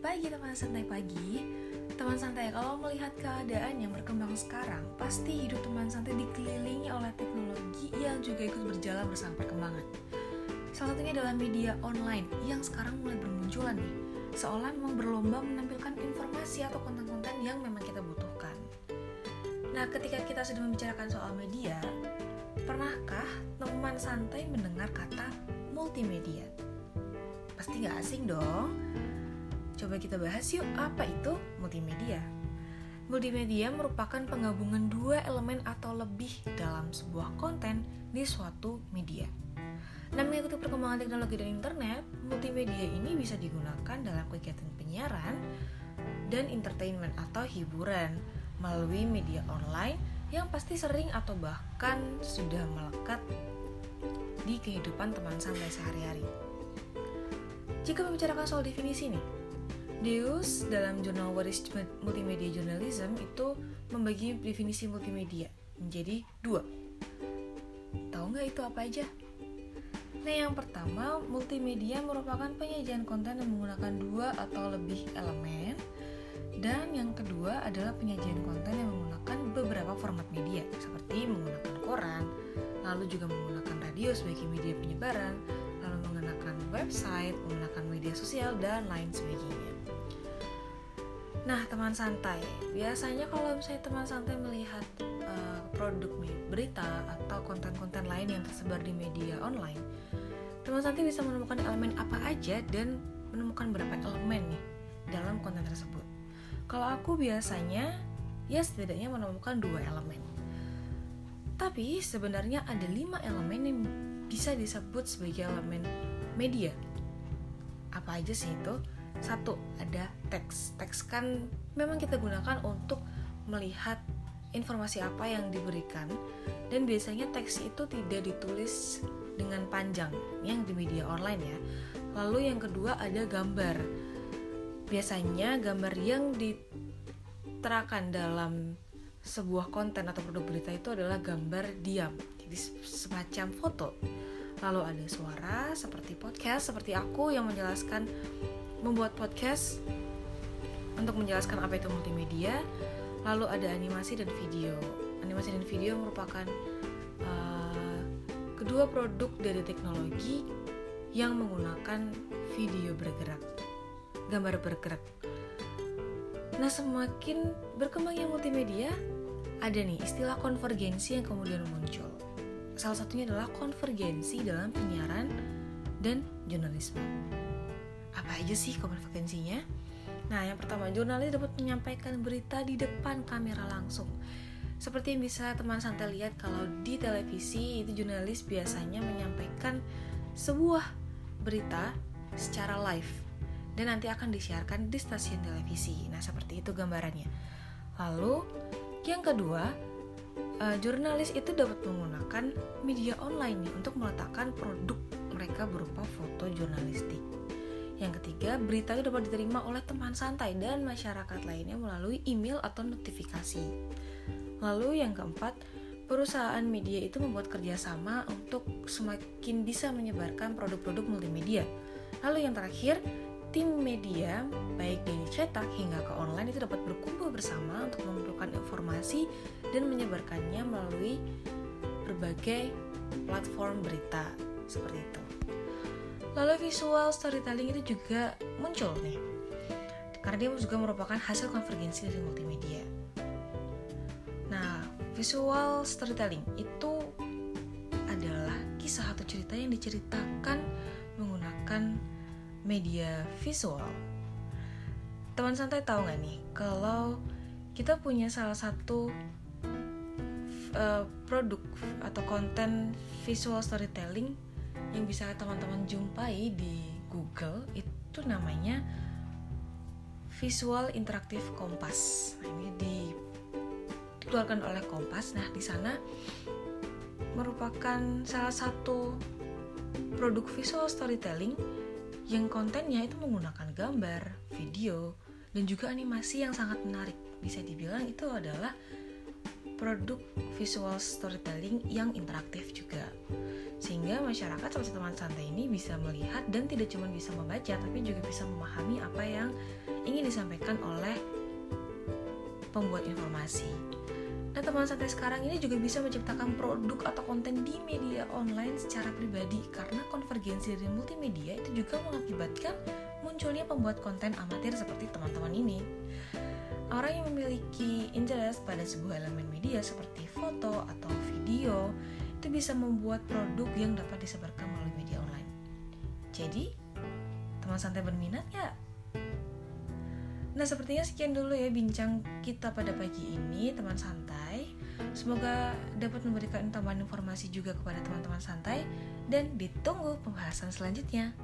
pagi teman santai pagi. Teman santai kalau melihat keadaan yang berkembang sekarang Pasti hidup teman santai dikelilingi oleh teknologi yang juga ikut berjalan bersama perkembangan. Salah satunya adalah media online yang sekarang mulai bermunculan nih. Seolah memang berlomba menampilkan informasi atau konten-konten yang memang kita butuhkan. Nah ketika kita sudah membicarakan soal media Pernahkah teman santai mendengar kata multimedia? Pasti nggak asing dong Coba kita bahas yuk, apa itu multimedia? Multimedia merupakan penggabungan dua elemen atau lebih dalam sebuah konten di suatu media. Nah, mengikuti perkembangan teknologi dan internet, multimedia ini bisa digunakan dalam kegiatan penyiaran dan entertainment atau hiburan melalui media online yang pasti sering atau bahkan sudah melekat di kehidupan teman santai sehari-hari. Jika membicarakan soal definisi nih, Deus dalam jurnal What is Multimedia Journalism itu membagi definisi multimedia menjadi dua. Tahu nggak itu apa aja? Nah yang pertama, multimedia merupakan penyajian konten yang menggunakan dua atau lebih elemen dan yang kedua adalah penyajian konten yang menggunakan beberapa format media seperti menggunakan koran, lalu juga menggunakan radio sebagai media penyebaran, lalu menggunakan website, menggunakan media sosial, dan lain sebagainya. Nah, teman santai, biasanya kalau misalnya teman santai melihat uh, produk berita atau konten-konten lain yang tersebar di media online, teman santai bisa menemukan elemen apa aja dan menemukan berapa elemen nih dalam konten tersebut. Kalau aku biasanya ya setidaknya menemukan dua elemen. Tapi sebenarnya ada lima elemen yang bisa disebut sebagai elemen media. Apa aja sih itu? Satu, ada teks. Teks kan memang kita gunakan untuk melihat informasi apa yang diberikan dan biasanya teks itu tidak ditulis dengan panjang yang di media online ya. Lalu yang kedua ada gambar. Biasanya gambar yang diterakan dalam sebuah konten atau produk berita itu adalah gambar diam. Jadi semacam foto. Lalu ada suara seperti podcast seperti aku yang menjelaskan membuat podcast untuk menjelaskan apa itu multimedia. Lalu ada animasi dan video. Animasi dan video merupakan uh, kedua produk dari teknologi yang menggunakan video bergerak, gambar bergerak. Nah, semakin berkembangnya multimedia, ada nih istilah konvergensi yang kemudian muncul. Salah satunya adalah konvergensi dalam penyiaran dan jurnalisme apa aja sih kompetensinya? Nah, yang pertama, jurnalis dapat menyampaikan berita di depan kamera langsung. Seperti yang bisa teman santai lihat kalau di televisi itu jurnalis biasanya menyampaikan sebuah berita secara live dan nanti akan disiarkan di stasiun televisi. Nah, seperti itu gambarannya. Lalu, yang kedua, uh, jurnalis itu dapat menggunakan media online nih untuk meletakkan produk mereka berupa foto jurnalistik. Yang ketiga, berita itu dapat diterima oleh teman santai dan masyarakat lainnya melalui email atau notifikasi. Lalu yang keempat, perusahaan media itu membuat kerjasama untuk semakin bisa menyebarkan produk-produk multimedia. Lalu yang terakhir, tim media, baik dari cetak hingga ke online itu dapat berkumpul bersama untuk mengumpulkan informasi dan menyebarkannya melalui berbagai platform berita seperti itu. Lalu visual storytelling itu juga muncul nih karena dia juga merupakan hasil konvergensi dari multimedia. Nah, visual storytelling itu adalah kisah atau cerita yang diceritakan menggunakan media visual. Teman santai tahu nggak nih kalau kita punya salah satu uh, produk atau konten visual storytelling yang bisa teman-teman jumpai di Google itu namanya Visual Interaktif Kompas. Nah, ini dikeluarkan oleh Kompas. Nah, di sana merupakan salah satu produk visual storytelling yang kontennya itu menggunakan gambar, video, dan juga animasi yang sangat menarik. Bisa dibilang itu adalah produk visual storytelling yang interaktif juga sehingga masyarakat seperti teman santai ini bisa melihat dan tidak cuma bisa membaca tapi juga bisa memahami apa yang ingin disampaikan oleh pembuat informasi. Nah, teman santai sekarang ini juga bisa menciptakan produk atau konten di media online secara pribadi karena konvergensi dari multimedia itu juga mengakibatkan munculnya pembuat konten amatir seperti teman-teman ini. Orang yang memiliki interest pada sebuah elemen media seperti foto atau video itu bisa membuat produk yang dapat disebarkan melalui media online. Jadi, teman santai berminat ya? Nah, sepertinya sekian dulu ya bincang kita pada pagi ini, teman santai. Semoga dapat memberikan tambahan informasi juga kepada teman-teman santai dan ditunggu pembahasan selanjutnya.